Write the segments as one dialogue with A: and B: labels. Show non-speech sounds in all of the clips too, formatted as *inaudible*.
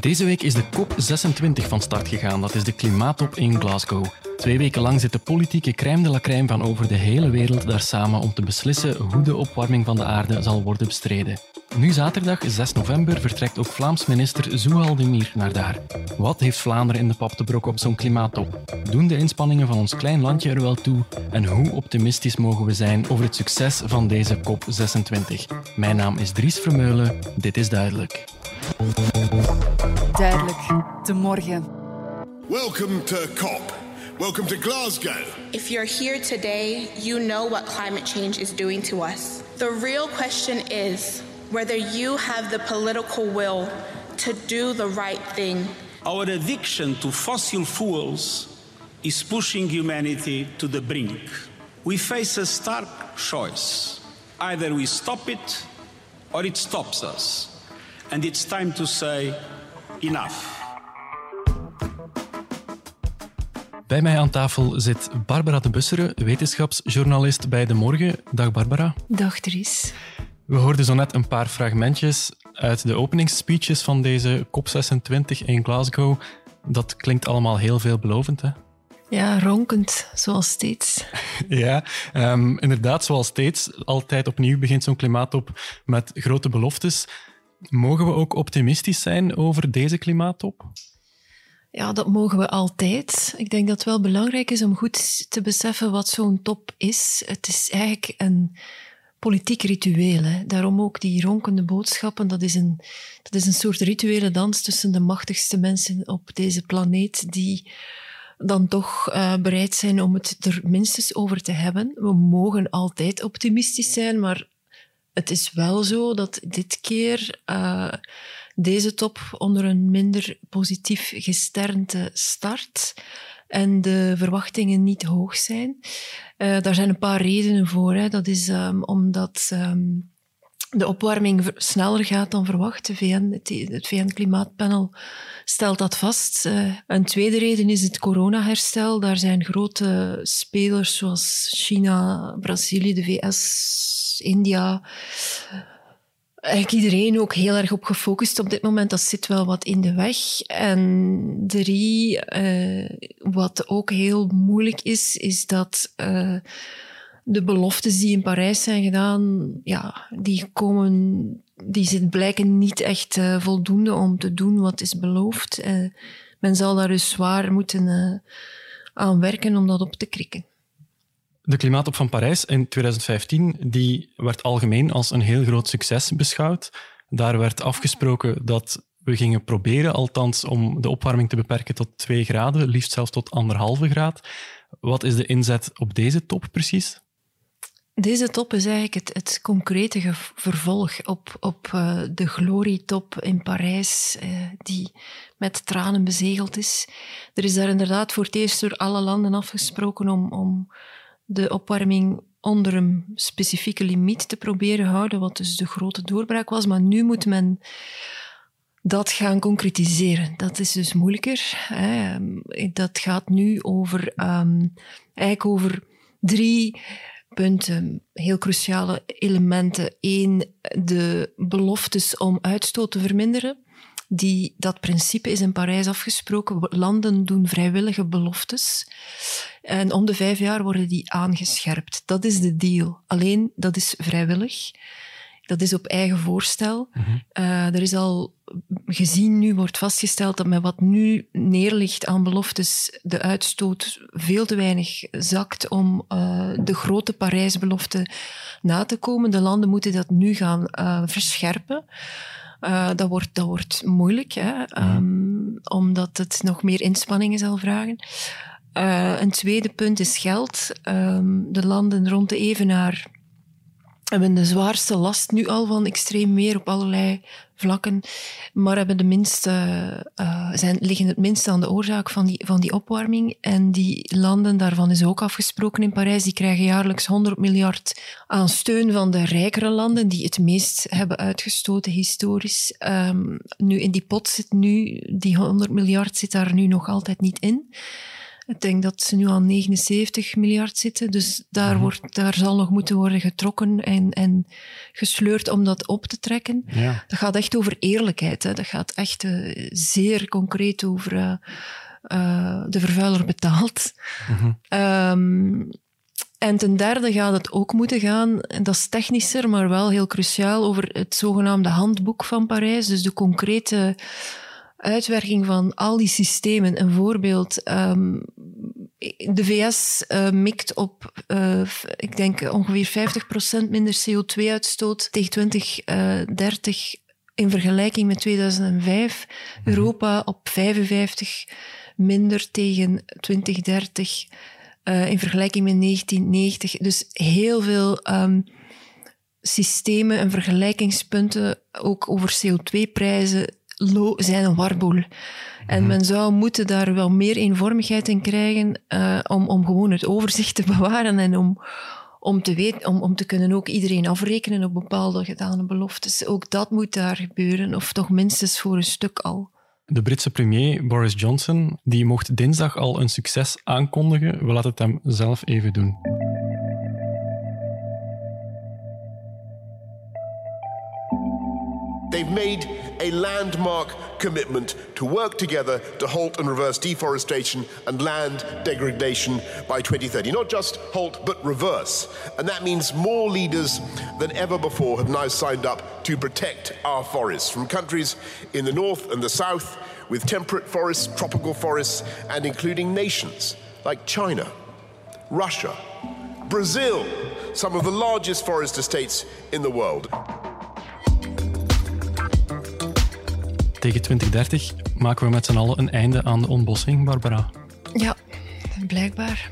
A: Deze week is de COP26 van start gegaan. Dat is de klimaattop in Glasgow. Twee weken lang zit de politieke crème de la crème van over de hele wereld daar samen om te beslissen hoe de opwarming van de aarde zal worden bestreden. Nu zaterdag, 6 november, vertrekt ook Vlaams minister Zouhal de Mier naar daar. Wat heeft Vlaanderen in de pap te brokken op zo'n klimaattop? Doen de inspanningen van ons klein landje er wel toe? En hoe optimistisch mogen we zijn over het succes van deze COP26? Mijn naam is Dries Vermeulen. Dit is duidelijk.
B: Duidelijk, de morgen.
C: Welcome to COP. Welcome to Glasgow.
D: If you're here today, you know what climate change is doing to us. The real question is whether you have the political will to do the right thing.
E: Our addiction to fossil fuels is pushing humanity to the brink. We face a stark choice. Either we stop it or it stops us. And it's time to say enough.
A: Bij mij aan tafel zit Barbara de Busseren, wetenschapsjournalist bij De Morgen. Dag Barbara.
B: Dag Dries.
A: We hoorden zo net een paar fragmentjes uit de openingsspeeches van deze COP26 in Glasgow. Dat klinkt allemaal heel veelbelovend, hè?
B: Ja, ronkend, zoals steeds. *laughs*
A: ja, um, inderdaad, zoals steeds. Altijd opnieuw begint zo'n klimaattop met grote beloftes. Mogen we ook optimistisch zijn over deze klimaattop?
B: Ja, dat mogen we altijd. Ik denk dat het wel belangrijk is om goed te beseffen wat zo'n top is. Het is eigenlijk een politiek ritueel. Daarom ook die ronkende boodschappen. Dat is, een, dat is een soort rituele dans tussen de machtigste mensen op deze planeet, die dan toch uh, bereid zijn om het er minstens over te hebben. We mogen altijd optimistisch zijn, maar het is wel zo dat dit keer uh, deze top onder een minder positief gesternte start en de verwachtingen niet hoog zijn. Uh, daar zijn een paar redenen voor. Hè. Dat is um, omdat um, de opwarming sneller gaat dan verwacht. De VN, het, VN-klimaatpanel stelt dat vast. Uh, een tweede reden is het coronaherstel. Daar zijn grote spelers zoals China, Brazilië, de VS, India eigenlijk iedereen ook heel erg op gefocust op dit moment. Dat zit wel wat in de weg. En drie, uh, wat ook heel moeilijk is, is dat uh, de beloftes die in Parijs zijn gedaan, ja, die komen, die blijken niet echt uh, voldoende om te doen wat is beloofd. men zal daar dus zwaar moeten aan werken om dat op te krikken.
A: De Klimaatop van Parijs in 2015 die werd algemeen als een heel groot succes beschouwd. Daar werd afgesproken dat we gingen proberen, althans, om de opwarming te beperken tot 2 graden, liefst zelfs tot anderhalve graad. Wat is de inzet op deze top precies?
B: Deze top is eigenlijk het, het concrete vervolg op, op uh, de glorietop in Parijs, uh, die met tranen bezegeld is. Er is daar inderdaad voor het eerst door alle landen afgesproken om, om de opwarming onder een specifieke limiet te proberen houden, wat dus de grote doorbraak was. Maar nu moet men dat gaan concretiseren. Dat is dus moeilijker. Hè. Dat gaat nu over, um, eigenlijk over drie punten, heel cruciale elementen. Eén, de beloftes om uitstoot te verminderen. Die, dat principe is in Parijs afgesproken. Landen doen vrijwillige beloftes. En om de vijf jaar worden die aangescherpt. Dat is de deal. Alleen, dat is vrijwillig. Dat is op eigen voorstel. Mm -hmm. uh, er is al gezien, nu wordt vastgesteld dat met wat nu neerligt aan beloftes, de uitstoot veel te weinig zakt om uh, de grote Parijsbelofte na te komen. De landen moeten dat nu gaan uh, verscherpen. Uh, dat, wordt, dat wordt moeilijk, hè? Um, omdat het nog meer inspanningen zal vragen. Uh, een tweede punt is geld. Um, de landen rond de Evenaar hebben de zwaarste last nu al van extreem weer op allerlei vlakken, maar hebben de minste, uh, zijn, liggen het minste aan de oorzaak van die, van die opwarming. En die landen, daarvan is ook afgesproken in Parijs, die krijgen jaarlijks 100 miljard aan steun van de rijkere landen, die het meest hebben uitgestoten historisch. Um, nu, in die pot zit nu, die 100 miljard zit daar nu nog altijd niet in. Ik denk dat ze nu aan 79 miljard zitten. Dus daar, wordt, daar zal nog moeten worden getrokken en, en gesleurd om dat op te trekken.
A: Ja.
B: Dat gaat echt over eerlijkheid. Hè. Dat gaat echt uh, zeer concreet over uh, uh, de vervuiler betaalt. Mm um, en ten derde gaat het ook moeten gaan, en dat is technischer, maar wel heel cruciaal, over het zogenaamde handboek van Parijs. Dus de concrete uitwerking van al die systemen. Een voorbeeld, um, de VS uh, mikt op, uh, ik denk, ongeveer 50% minder CO2-uitstoot tegen 2030 uh, in vergelijking met 2005. Mm-hmm. Europa op 55 minder tegen 2030 uh, in vergelijking met 1990. Dus heel veel um, systemen en vergelijkingspunten, ook over CO2-prijzen, zijn een warboel. En mm men zou moeten daar wel meer eenvormigheid in krijgen uh, om, om gewoon het overzicht te *laughs* bewaren en om, om, te weten, om, om te kunnen ook iedereen afrekenen op bepaalde gedane beloftes. Ook dat moet daar gebeuren, of toch minstens voor een stuk al.
A: De Britse premier Boris Johnson die mocht dinsdag al een succes aankondigen. We laten het hem zelf even doen.
C: They've made a landmark commitment to work together to halt and reverse deforestation and land degradation by 2030. Not just halt, but reverse. And that means more leaders than ever before have now signed up to protect our forests from countries in the north and the south with temperate forests, tropical forests, and including nations like China, Russia, Brazil, some of the largest forest estates in the world.
A: Tegen 2030 maken we met z'n allen een einde aan de ontbossing, Barbara.
B: Ja, blijkbaar.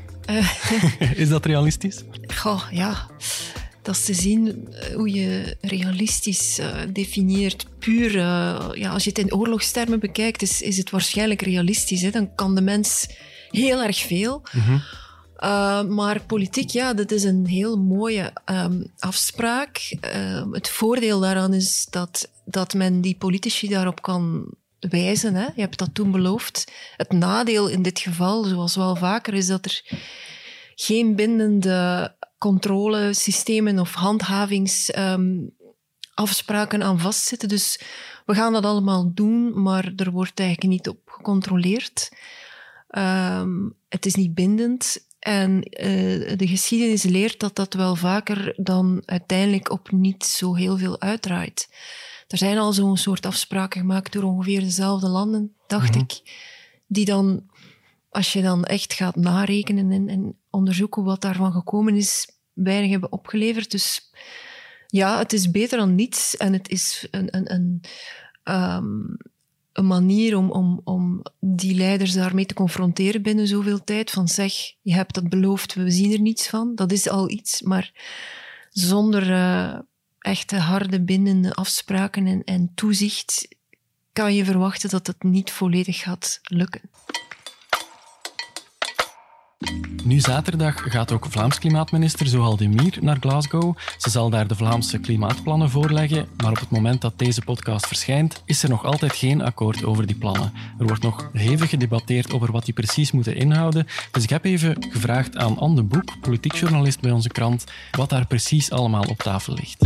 B: *laughs*
A: is dat realistisch?
B: Goh, ja. Dat is te zien hoe je realistisch uh, definieert. Puur, uh, ja, als je het in oorlogstermen bekijkt, is, is het waarschijnlijk realistisch. Hè? Dan kan de mens heel erg veel. Mm -hmm. Uh, maar politiek, ja, dat is een heel mooie um, afspraak. Uh, het voordeel daaraan is dat, dat men die politici daarop kan wijzen. Hè? Je hebt dat toen beloofd. Het nadeel in dit geval, zoals wel vaker, is dat er geen bindende controlesystemen of handhavingsafspraken um, aan vastzitten. Dus we gaan dat allemaal doen, maar er wordt eigenlijk niet op gecontroleerd. Het is niet bindend. En uh, de geschiedenis leert dat dat wel vaker dan uiteindelijk op niet zo heel veel uitdraait. Er zijn al zo'n soort afspraken gemaakt door ongeveer dezelfde landen, dacht mm -hmm. ik, die dan, als je dan echt gaat narekenen en, en onderzoeken wat daarvan gekomen is, weinig hebben opgeleverd. Dus ja, het is beter dan niets en het is een, een, een um, een manier om, om, om die leiders daarmee te confronteren binnen zoveel tijd. Van zeg, je hebt dat beloofd, we zien er niets van. Dat is al iets, maar zonder uh, echte harde bindende afspraken en, en toezicht kan je verwachten dat het niet volledig gaat lukken.
A: Nu zaterdag gaat ook Vlaams klimaatminister Zoal de Mier naar Glasgow. Ze zal daar de Vlaamse klimaatplannen voorleggen, maar op het moment dat deze podcast verschijnt, is er nog altijd geen akkoord over die plannen. Er wordt nog hevig gedebatteerd over wat die precies moeten inhouden. Dus ik heb even gevraagd aan Anne Boek, politiek journalist bij onze krant, wat daar precies allemaal op tafel ligt.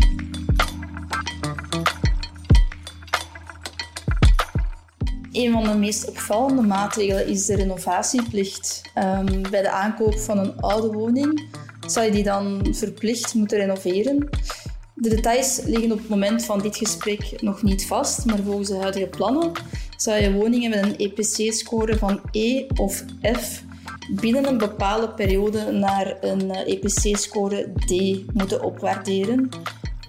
F: Een van de meest opvallende maatregelen is de renovatieplicht. Um, bij de aankoop van een oude woning zal je die dan verplicht moeten renoveren. De details liggen op het moment van dit gesprek nog niet vast, maar volgens de huidige plannen zou je woningen met een EPC-score van E of F binnen een bepaalde periode naar een EPC-score D moeten opwaarderen.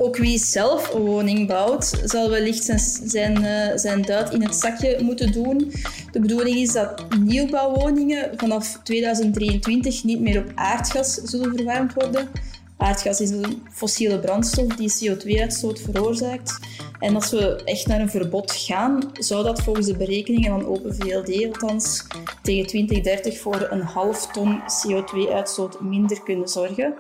F: Ook wie zelf een woning bouwt, zal wellicht zijn, zijn, uh, zijn duit in het zakje moeten doen. De bedoeling is dat nieuwbouwwoningen vanaf 2023 niet meer op aardgas zullen verwarmd worden. Aardgas is een fossiele brandstof die CO2-uitstoot veroorzaakt. En als we echt naar een verbod gaan, zou dat volgens de berekeningen van Open VLD althans tegen 2030 voor een half ton CO2-uitstoot minder kunnen zorgen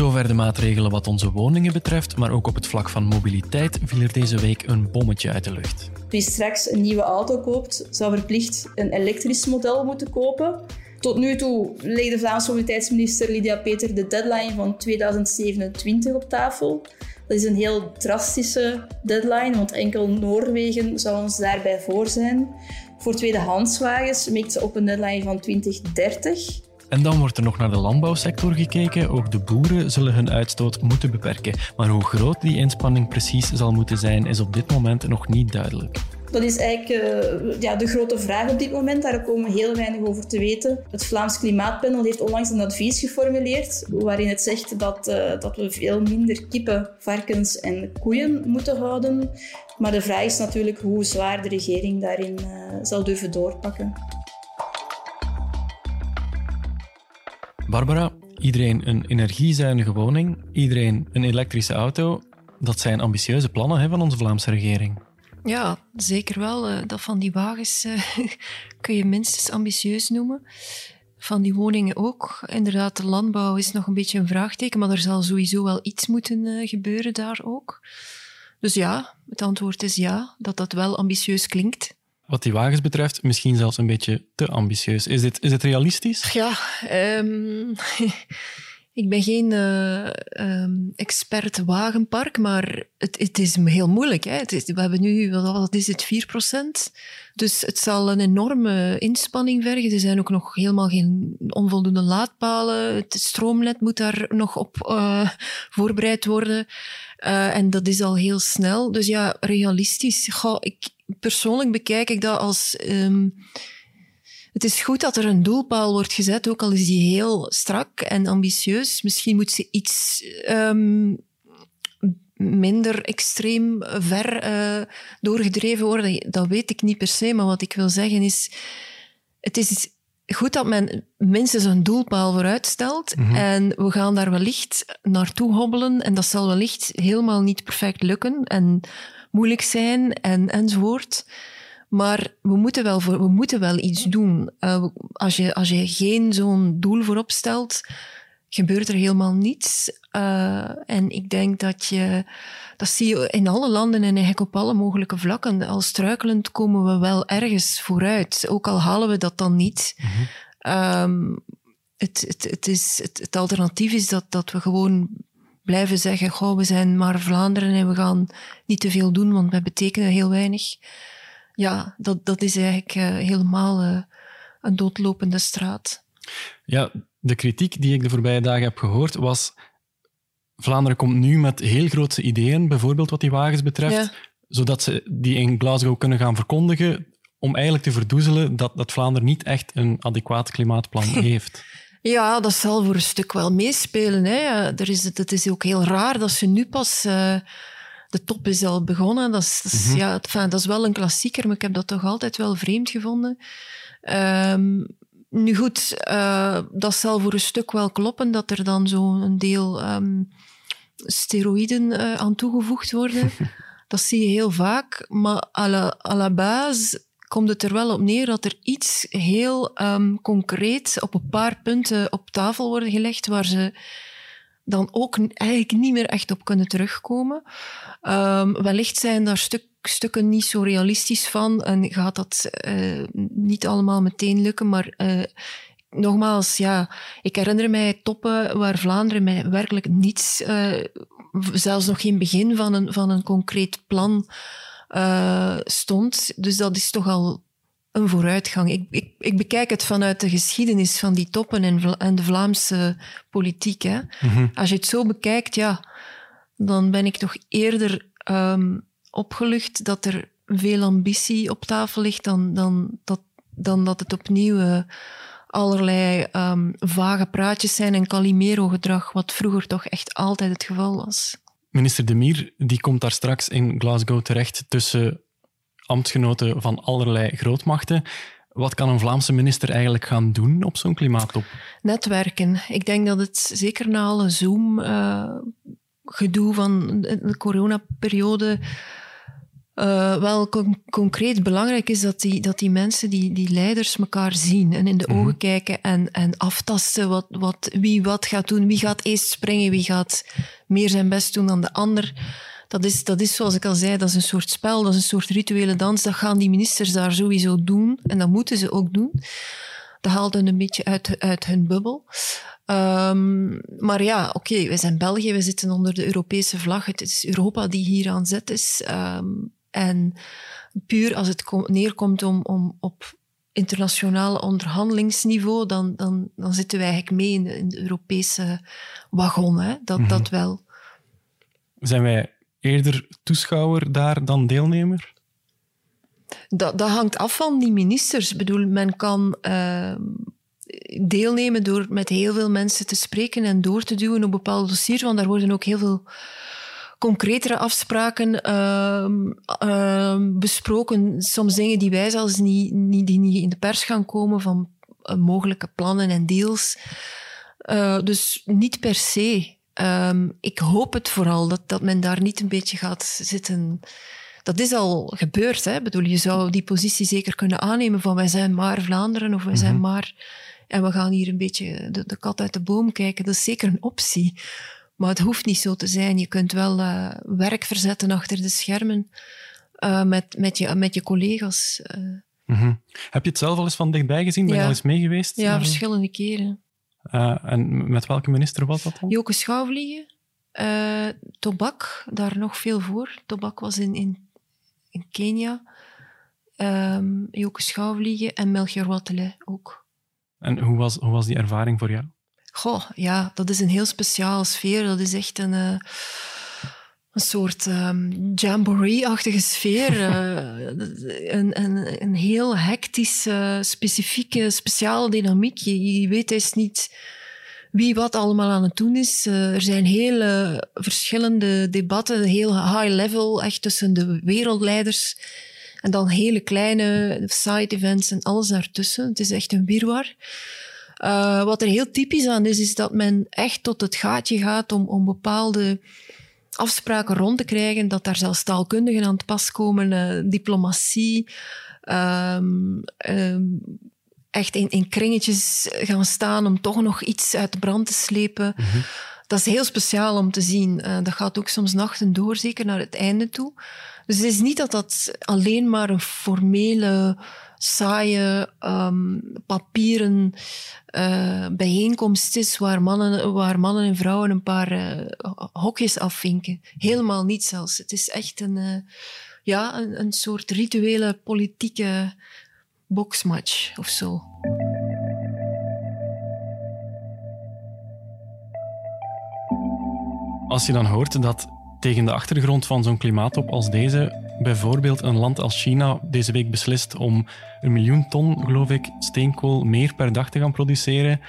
A: zover de maatregelen wat onze woningen betreft, maar ook op het vlak van mobiliteit viel er deze week een bommetje uit de lucht.
F: Wie straks een nieuwe auto koopt, zou verplicht een elektrisch model moeten kopen. Tot nu toe legde Vlaamse mobiliteitsminister Lydia Peter de deadline van 2027 op tafel. Dat is een heel drastische deadline, want enkel Noorwegen zou ons daarbij voor zijn. Voor tweedehandswagens mikt ze op een deadline van 2030.
A: En dan wordt er nog naar de landbouwsector gekeken. Ook de boeren zullen hun uitstoot moeten beperken. Maar hoe groot die inspanning precies zal moeten zijn, is op dit moment nog niet duidelijk.
F: Dat is eigenlijk uh, ja, de grote vraag op dit moment. Daar komen we heel weinig over te weten. Het Vlaams Klimaatpanel heeft onlangs een advies geformuleerd waarin het zegt dat, uh, dat we veel minder kippen, varkens en koeien moeten houden. Maar de vraag is natuurlijk hoe zwaar de regering daarin uh, zal durven doorpakken.
A: Barbara, iedereen een energiezuinige woning, iedereen een elektrische auto. Dat zijn ambitieuze plannen hè, van onze Vlaamse regering.
B: Ja, zeker wel. Eh, dat van die wagens uh, *laughs* kun je minstens ambitieus noemen. Van die woningen ook. Inderdaad, de landbouw is nog een beetje een vraagteken, maar er zal sowieso wel iets moeten uh, gebeuren daar ook. Dus ja, het antwoord is ja, dat dat wel ambitieus klinkt.
A: Wat die wagens betreft, misschien zelfs een beetje te ambitieus. Is dit, is dit realistisch?
B: Ja, um, *laughs* ik ben geen uh, um, expert wagenpark, maar het, het, is heel moeilijk. Hè? Het is, we hebben nu, wat is het, 4%? Dus het zal een enorme inspanning vergen. Er zijn ook nog helemaal geen onvoldoende laadpalen. Het stroomnet moet daar nog op uh, voorbereid worden. Uh, en dat is al heel snel. Dus ja, realistisch. Goh, ik, persoonlijk bekijk ik dat als. Um, het is goed dat er een doelpaal wordt gezet, ook al is die heel strak en ambitieus. Misschien moet ze iets um, minder extreem ver uh, doorgedreven worden. Dat weet ik niet per se, maar wat ik wil zeggen is. Het is goed dat men minstens een doelpaal vooruit stelt. Mm -hmm. En we gaan daar wellicht naartoe hobbelen. En dat zal wellicht helemaal niet perfect lukken. En moeilijk zijn en, enzovoort. Maar we moeten wel, voor, we moeten wel iets doen. Uh, als, je, als je geen zo'n doel voorop stelt, gebeurt er helemaal niets. Uh, en ik denk dat je, dat zie je in alle landen en eigenlijk op alle mogelijke vlakken. Al struikelend komen we wel ergens vooruit, ook al halen we dat dan niet. Mm -hmm. um, het, het, het, is, het, het alternatief is dat, dat we gewoon blijven zeggen, goh, we zijn maar Vlaanderen en we gaan niet te veel doen, want wij betekenen heel weinig. Ja, dat, dat is eigenlijk uh, helemaal uh, een doodlopende straat.
A: Ja, de kritiek die ik de voorbije dagen heb gehoord was Vlaanderen komt nu met heel grootse ideeën, bijvoorbeeld wat die wagens betreft, ja. zodat ze die in Glasgow kunnen gaan verkondigen, om eigenlijk te verdoezelen dat, dat Vlaanderen niet echt een adequaat klimaatplan *laughs* heeft.
B: Ja, dat zal voor een stuk wel meespelen. Hè. Er is, het is ook heel raar dat ze nu pas... Uh, de top is al begonnen. Dat is, dat is, mm -hmm. ja, enfin, dat is wel een klassieker, maar ik heb dat toch altijd wel vreemd gevonden. Um, nu goed, uh, dat zal voor een stuk wel kloppen, dat er dan zo'n deel um, steroïden uh, aan toegevoegd worden. *laughs* dat zie je heel vaak. Maar à la, à la base komt het er wel op neer dat er iets heel um, concreet op een paar punten op tafel worden gelegd waar ze dan ook eigenlijk niet meer echt op kunnen terugkomen. Um, wellicht zijn daar stuk, stukken niet zo realistisch van en gaat dat uh, niet allemaal meteen lukken, maar uh, nogmaals, ja, ik herinner mij toppen waar Vlaanderen met werkelijk niets, uh, zelfs nog geen begin van een, van een concreet plan uh, stond. Dus dat is toch al een vooruitgang. Ik, ik, ik, bekijk het vanuit de geschiedenis van die toppen en, en de Vlaamse politiek. Hè. Mm -hmm. Als je het zo bekijkt, ja, dan ben ik toch eerder um, opgelucht dat er veel ambitie op tafel ligt dan, dan, dat, dan dat het opnieuw uh, allerlei um, vage praatjes zijn en Calimero-gedrag, wat vroeger toch echt altijd het geval was.
A: Minister De Mier die komt daar straks in Glasgow terecht tussen ambtsgenoten van allerlei grootmachten. Wat kan een Vlaamse minister eigenlijk gaan doen op zo'n klimaattop?
B: Netwerken. Ik denk dat het zeker na alle Zoom-gedoe uh, van de coronaperiode Uh, wel concreet belangrijk is dat die, dat die mensen, die, die leiders, elkaar zien en in de ogen kijken en, en aftasten wat, wat, wie wat gaat doen. Wie gaat eerst springen, wie gaat meer zijn best doen dan de ander. Dat is, dat is, zoals ik al zei, dat is een soort spel, dat is een soort rituele dans. Dat gaan die ministers daar sowieso doen en dat moeten ze ook doen. Dat haalt een beetje uit, uit hun bubbel. Um, maar ja, oké, okay, wij zijn België, we zitten onder de Europese vlag. Het is Europa die hier aan zet is. Um, en puur als het neerkomt om, om op internationaal onderhandelingsniveau, dan, dan, dan zitten wij eigenlijk mee in de, in de Europese wagon. Hè? Dat, mm -hmm. dat wel.
A: Zijn wij eerder toeschouwer daar dan deelnemer?
B: Dat, dat hangt af van die ministers. Ik bedoel, men kan uh, deelnemen door met heel veel mensen te spreken en door te duwen op bepaalde dossiers, want daar worden ook heel veel concretere afspraken uh, besproken. Soms dingen die wij zelfs niet, niet, die niet in de pers gaan komen van uh, mogelijke plannen en deals. Eh, dus niet per se. Um, ik hoop het vooral dat, dat men daar niet een beetje gaat zitten. Dat is al gebeurd. Hè? Bedoel, je zou die positie zeker kunnen aannemen van wij zijn maar Vlaanderen of wij zijn mhm. maar. En we gaan hier een beetje de, de kat uit de boom kijken. Dat is zeker een optie. Maar het hoeft niet zo te zijn. Je kunt wel uh, werk verzetten achter de schermen uh, met, met, je, met je collega's. Uh.
A: Mm -hmm. Heb je het zelf al eens van dichtbij gezien? Ben ja. je al eens mee geweest?
B: Ja, verschillende keren.
A: en met welke minister was dat dan?
B: Joke Schouwvliegen. Tobak, daar nog veel voor. Tobak was in, in, in Kenia. Um, Joke Schouwvliegen en Melchior Wattele ook.
A: En hoe was, hoe was die ervaring voor jou?
B: Goh, ja, dat is een heel speciaal sfeer. Dat is echt een, uh, een soort um, jamboree-achtige sfeer. uh, *laughs* een, een, een heel hectische, specifieke, speciale dynamiek. Je, je weet eens niet wie wat allemaal aan het doen is. Uh, er zijn hele verschillende debatten, heel high level, echt tussen de wereldleiders. En dan hele kleine side events en alles daartussen. Het is echt een wirwar. Uh, wat er heel typisch aan is, is dat men echt tot het gaatje gaat om, om bepaalde afspraken rond te krijgen, dat daar zelfs taalkundigen aan te pas komen, uh, diplomatie, um, um, echt in, in kringetjes gaan staan om toch nog iets uit de brand te slepen. Mm -hmm. Dat is heel speciaal om te zien. Uh, dat gaat ook soms nachten door, zeker naar het einde toe. Dus het is niet dat dat alleen maar een formele saaie um, papieren uh, bijeenkomst is waar mannen, waar mannen en vrouwen een paar uh, hokjes afvinken. Helemaal niet zelfs. Het is echt een, uh, ja, een, soort rituele politieke boxmatch of zo.
A: Als je dan hoort dat tegen de achtergrond van zo'n klimaattop als deze bijvoorbeeld een land als China deze week beslist om een miljoen ton, geloof ik, steenkool meer per dag te gaan produceren,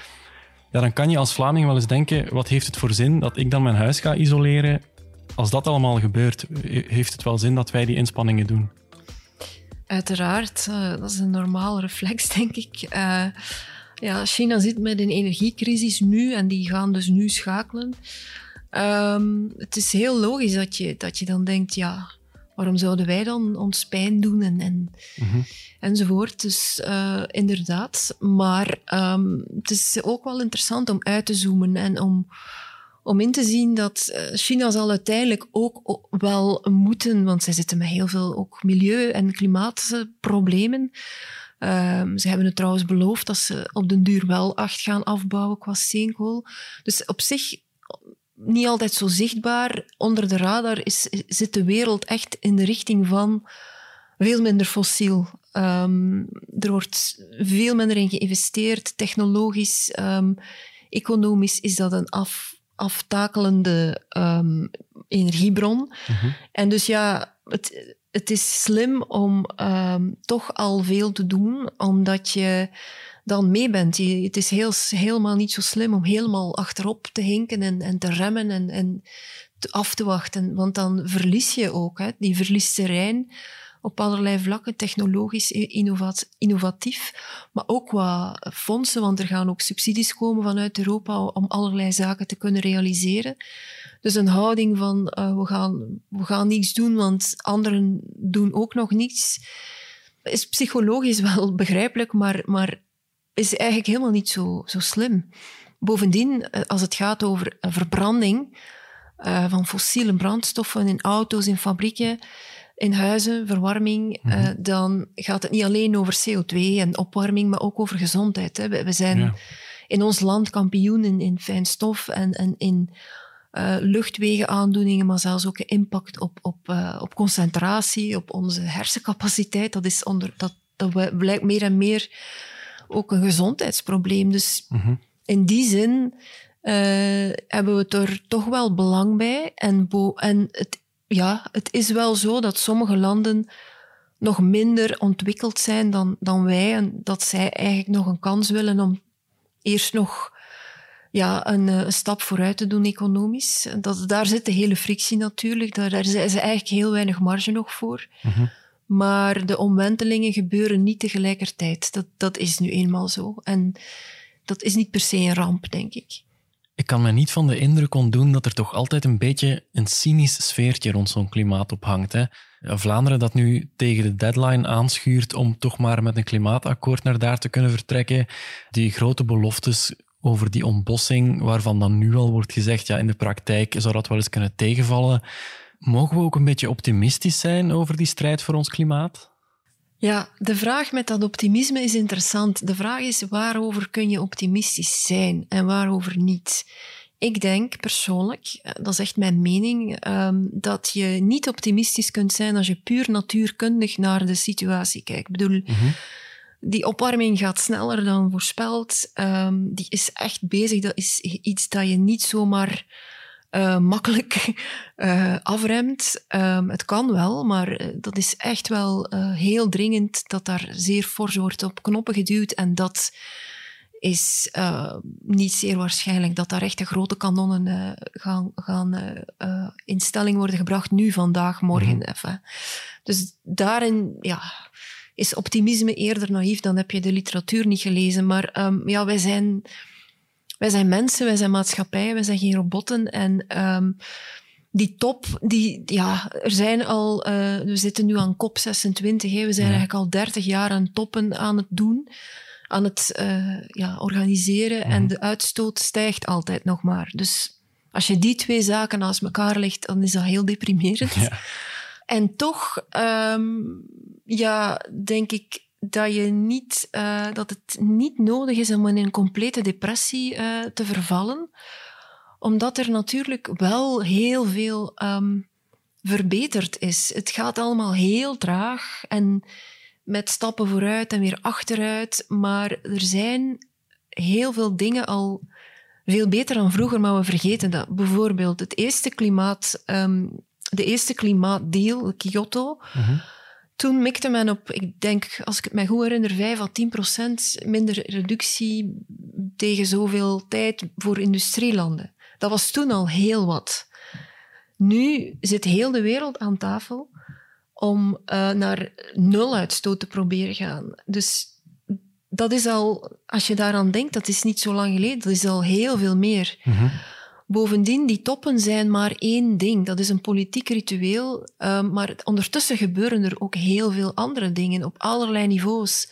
A: ja, dan kan je als Vlaming wel eens denken, wat heeft het voor zin dat ik dan mijn huis ga isoleren? Als dat allemaal gebeurt, heeft het wel zin dat wij die inspanningen doen?
B: Uiteraard, uh, dat is een normale reflex, denk ik. Uh, ja, China zit met een energiecrisis nu en die gaan dus nu schakelen. Um, het is heel logisch dat je, dat je dan denkt, ja, waarom zouden wij dan ons pijn doen en, en, mm-hmm. enzovoort. Dus uh, inderdaad. Maar um, het is ook wel interessant om uit te zoomen en om, om in te zien dat uh, China zal uiteindelijk ook wel moeten, want zij zitten met heel veel ook milieu- en klimaatproblemen. Um, ze hebben het trouwens beloofd dat ze op den duur wel acht gaan afbouwen qua steenkool. Dus op zich niet altijd zo zichtbaar. Onder de radar is, zit de wereld echt in de richting van veel minder fossiel. Um, er wordt veel minder in geïnvesteerd, technologisch, um, economisch is dat een af, aftakelende um, energiebron. Mm -hmm. En dus ja, het, het is slim om toch al veel te doen, omdat je dan mee bent. Het is heel, helemaal niet zo slim om helemaal achterop te hinken en, en te remmen en, en af te wachten, want dan verlies je ook. Hè. Die verliest terrein op allerlei vlakken, technologisch, innovatief, maar ook qua fondsen, want er gaan ook subsidies komen vanuit Europa om allerlei zaken te kunnen realiseren. Dus een houding van uh, we, gaan, we gaan niets doen, want anderen doen ook nog niets, is psychologisch *laughs* wel begrijpelijk, maar, maar is eigenlijk helemaal niet zo, zo slim. Bovendien, eh, als het gaat over verbranding uh, van fossiele brandstoffen in auto's, in fabrieken, in huizen, verwarming, mm -hmm. uh, dan gaat het niet alleen over CO2 en opwarming, maar ook over gezondheid. Hè. We, we, zijn ja. in ons land kampioen in, in fijn stof en, en in uh, luchtwegenaandoeningen, maar zelfs ook impact op, op, op concentratie, op onze hersencapaciteit. Dat, is onder, dat, dat blijkt meer en meer ook een gezondheidsprobleem. Dus mm -hmm. in die zin hebben we er toch wel belang bij. En, en het ja, het is wel zo dat sommige landen nog minder ontwikkeld zijn dan, dan wij en dat zij eigenlijk nog een kans willen om eerst nog ja, een, eh, een stap vooruit te doen economisch. Dat, daar zit de hele frictie natuurlijk. Daar, daar is eigenlijk heel weinig marge nog voor. Mm Maar de omwentelingen gebeuren niet tegelijkertijd. Dat, dat is nu eenmaal zo. En dat is niet per se een ramp, denk ik.
A: Ik kan me niet van de indruk ontdoen dat er toch altijd een beetje een cynisch sfeertje rond zo'n klimaat ophangt. Vlaanderen dat nu tegen de deadline aanschuurt om toch maar met een klimaatakkoord naar daar te kunnen vertrekken. Die grote beloftes over die ontbossing, waarvan dan nu al wordt gezegd, ja, in de praktijk zou dat wel eens kunnen tegenvallen. Mogen we ook een beetje optimistisch zijn over die strijd voor ons klimaat?
B: Ja, de vraag met dat optimisme is interessant. De vraag is waarover kun je optimistisch zijn en waarover niet. Ik denk persoonlijk, eh, dat is echt mijn mening, ehm, dat je niet optimistisch kunt zijn als je puur natuurkundig naar de situatie kijkt. Ik bedoel, mhm. die opwarming gaat sneller dan voorspeld. Ehm, die is echt bezig. Dat is iets dat je niet zomaar uh, makkelijk uh, *laughs* afremt. Um, het kan wel, maar eh, dat is echt wel uh, heel dringend dat daar zeer fors wordt op knoppen geduwd. En dat is niet zeer waarschijnlijk dat daar echt de grote kanonnen gaan, gaan in stelling worden gebracht nu, vandaag, morgen. Mm even. Dus daarin ja, is optimisme eerder naïef, dan heb je de literatuur niet gelezen. Maar um, ja, wij zijn wij zijn mensen, wij zijn maatschappij, wij zijn geen robotten. En um, die top, die, ja, er zijn al, uh, we zitten nu aan COP 26, hè, we zijn eigenlijk al 30 jaar aan toppen aan het doen, aan het uh, ja, organiseren. En de uitstoot stijgt altijd nog maar. Dus als je die twee zaken naast elkaar legt, dan is dat heel deprimerend. Ja. En toch, um, ja, denk ik, dat, je niet, uh, dat het niet nodig is om in een complete depressie uh, te vervallen, omdat er natuurlijk wel heel veel um, verbeterd is. Het gaat allemaal heel traag en met stappen vooruit en weer achteruit, maar er zijn heel veel dingen al veel beter dan vroeger, maar we vergeten dat. Bijvoorbeeld het eerste klimaat, um, de eerste klimaatdeal, Kyoto. -huh toen mikte men op, ik denk, als ik het me goed herinner, 5 à 10 procent minder reductie tegen zoveel tijd voor industrielanden. Dat was toen al heel wat. Nu zit heel de wereld aan tafel om uh, naar nul uitstoot te proberen gaan. Dus dat is al, als je daaraan denkt, dat is niet zo lang geleden, dat is al heel veel meer. -hmm. Bovendien, die toppen zijn maar één ding. Dat is een politiek ritueel. Um, maar ondertussen gebeuren er ook heel veel andere dingen op allerlei niveaus.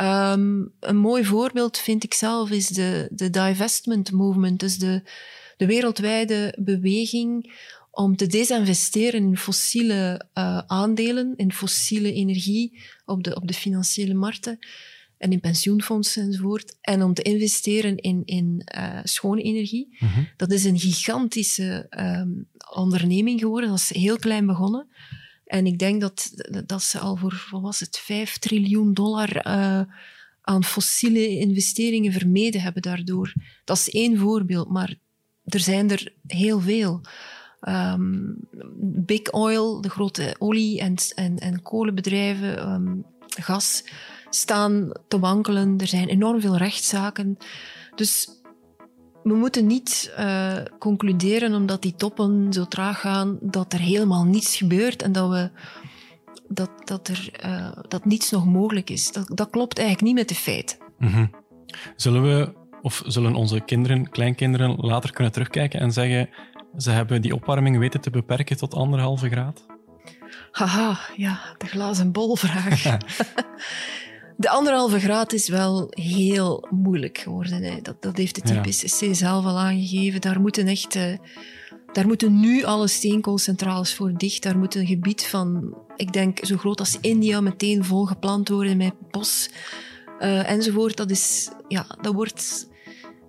B: Um, een mooi voorbeeld vind ik zelf is de, de divestment movement. Dus de, de wereldwijde beweging om te desinvesteren in fossiele uh, aandelen, in fossiele energie op de, op de financiële markten en in pensioenfondsen enzovoort. En om te investeren in, in uh, schone energie. Mm -hmm. Dat is een gigantische um, onderneming geworden. Dat is heel klein begonnen. En ik denk dat, dat ze al voor, wat was het, 5 triljoen dollar uh, aan fossiele investeringen vermeden hebben daardoor. Dat is één voorbeeld, maar er zijn er heel veel. Um, Big Oil, de grote olie- en, en, en kolenbedrijven, um, gas staan te wankelen. Er zijn enorm veel rechtszaken. Dus we moeten niet uh, concluderen, omdat die toppen zo traag gaan, dat er helemaal niets gebeurt en dat we dat, dat, er, uh, dat niets nog mogelijk is. Dat, dat klopt eigenlijk niet met de feiten.
A: Mm Zullen we, of zullen onze kinderen, kleinkinderen, later kunnen terugkijken en zeggen ze hebben die opwarming weten te beperken tot anderhalve graad?
B: Haha, ja, de glazen bolvraag. *laughs* *laughs* de anderhalve graad is wel heel moeilijk geworden. Hè. Dat, dat heeft de IPCC ja. zelf al aangegeven. Daar moeten echt... Uh, daar moeten nu alle steenkoolcentrales voor dicht. Daar moet een gebied van, ik denk, zo groot als India meteen volgeplant worden met bos uh, enzovoort. Dat, is, ja, dat wordt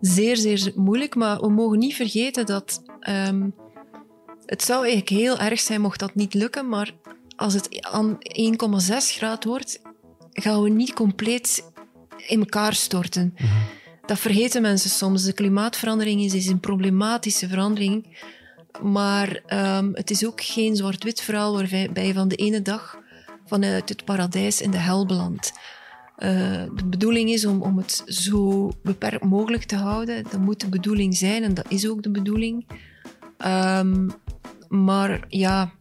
B: zeer, zeer moeilijk. Maar we mogen niet vergeten dat um, het zou eigenlijk heel erg zijn mocht dat niet lukken. Maar als het aan 1,6 graad wordt, gaan we niet compleet in elkaar storten. Dat vergeten mensen soms. De klimaatverandering is, een problematische verandering. Maar um, het is ook geen zwart-wit verhaal waarbij je van de ene dag vanuit het paradijs in de hel belandt. Uh, de bedoeling is om, om het zo beperkt mogelijk te houden. Dat moet de bedoeling zijn en dat is ook de bedoeling. Um, maar ja,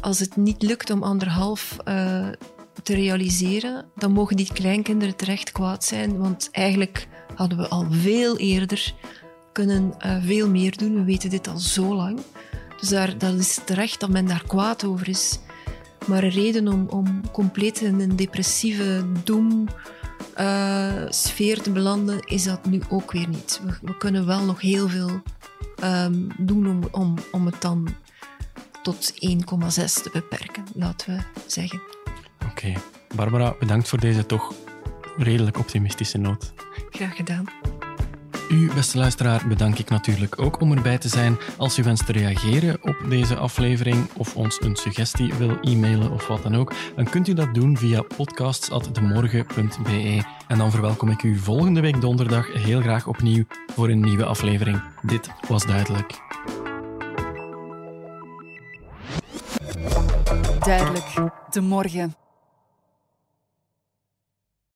B: als het niet lukt om anderhalf uh, te realiseren, dan mogen die kleinkinderen terecht kwaad zijn. Want eigenlijk hadden we al veel eerder kunnen uh, veel meer doen. We weten dit al zo lang. Dus daar, dat is terecht dat men daar kwaad over is. Maar een reden om, om compleet in een depressieve doem uh, sfeer te belanden, is dat nu ook weer niet. We, we kunnen wel nog heel veel um, doen om, om, om het dan tot 1,6 te beperken, laten we zeggen.
A: Oké. Okay. Barbara, bedankt voor deze toch redelijk optimistische noot.
B: Graag gedaan.
A: U, beste luisteraar, bedank ik natuurlijk ook om erbij te zijn. Als u wenst te reageren op deze aflevering of ons een suggestie wil e-mailen of wat dan ook, dan kunt u dat doen via podcasts.demorgen.be. En dan verwelkom ik u volgende week donderdag heel graag opnieuw voor een nieuwe aflevering. Dit was duidelijk.
G: Duidelijk, de morgen.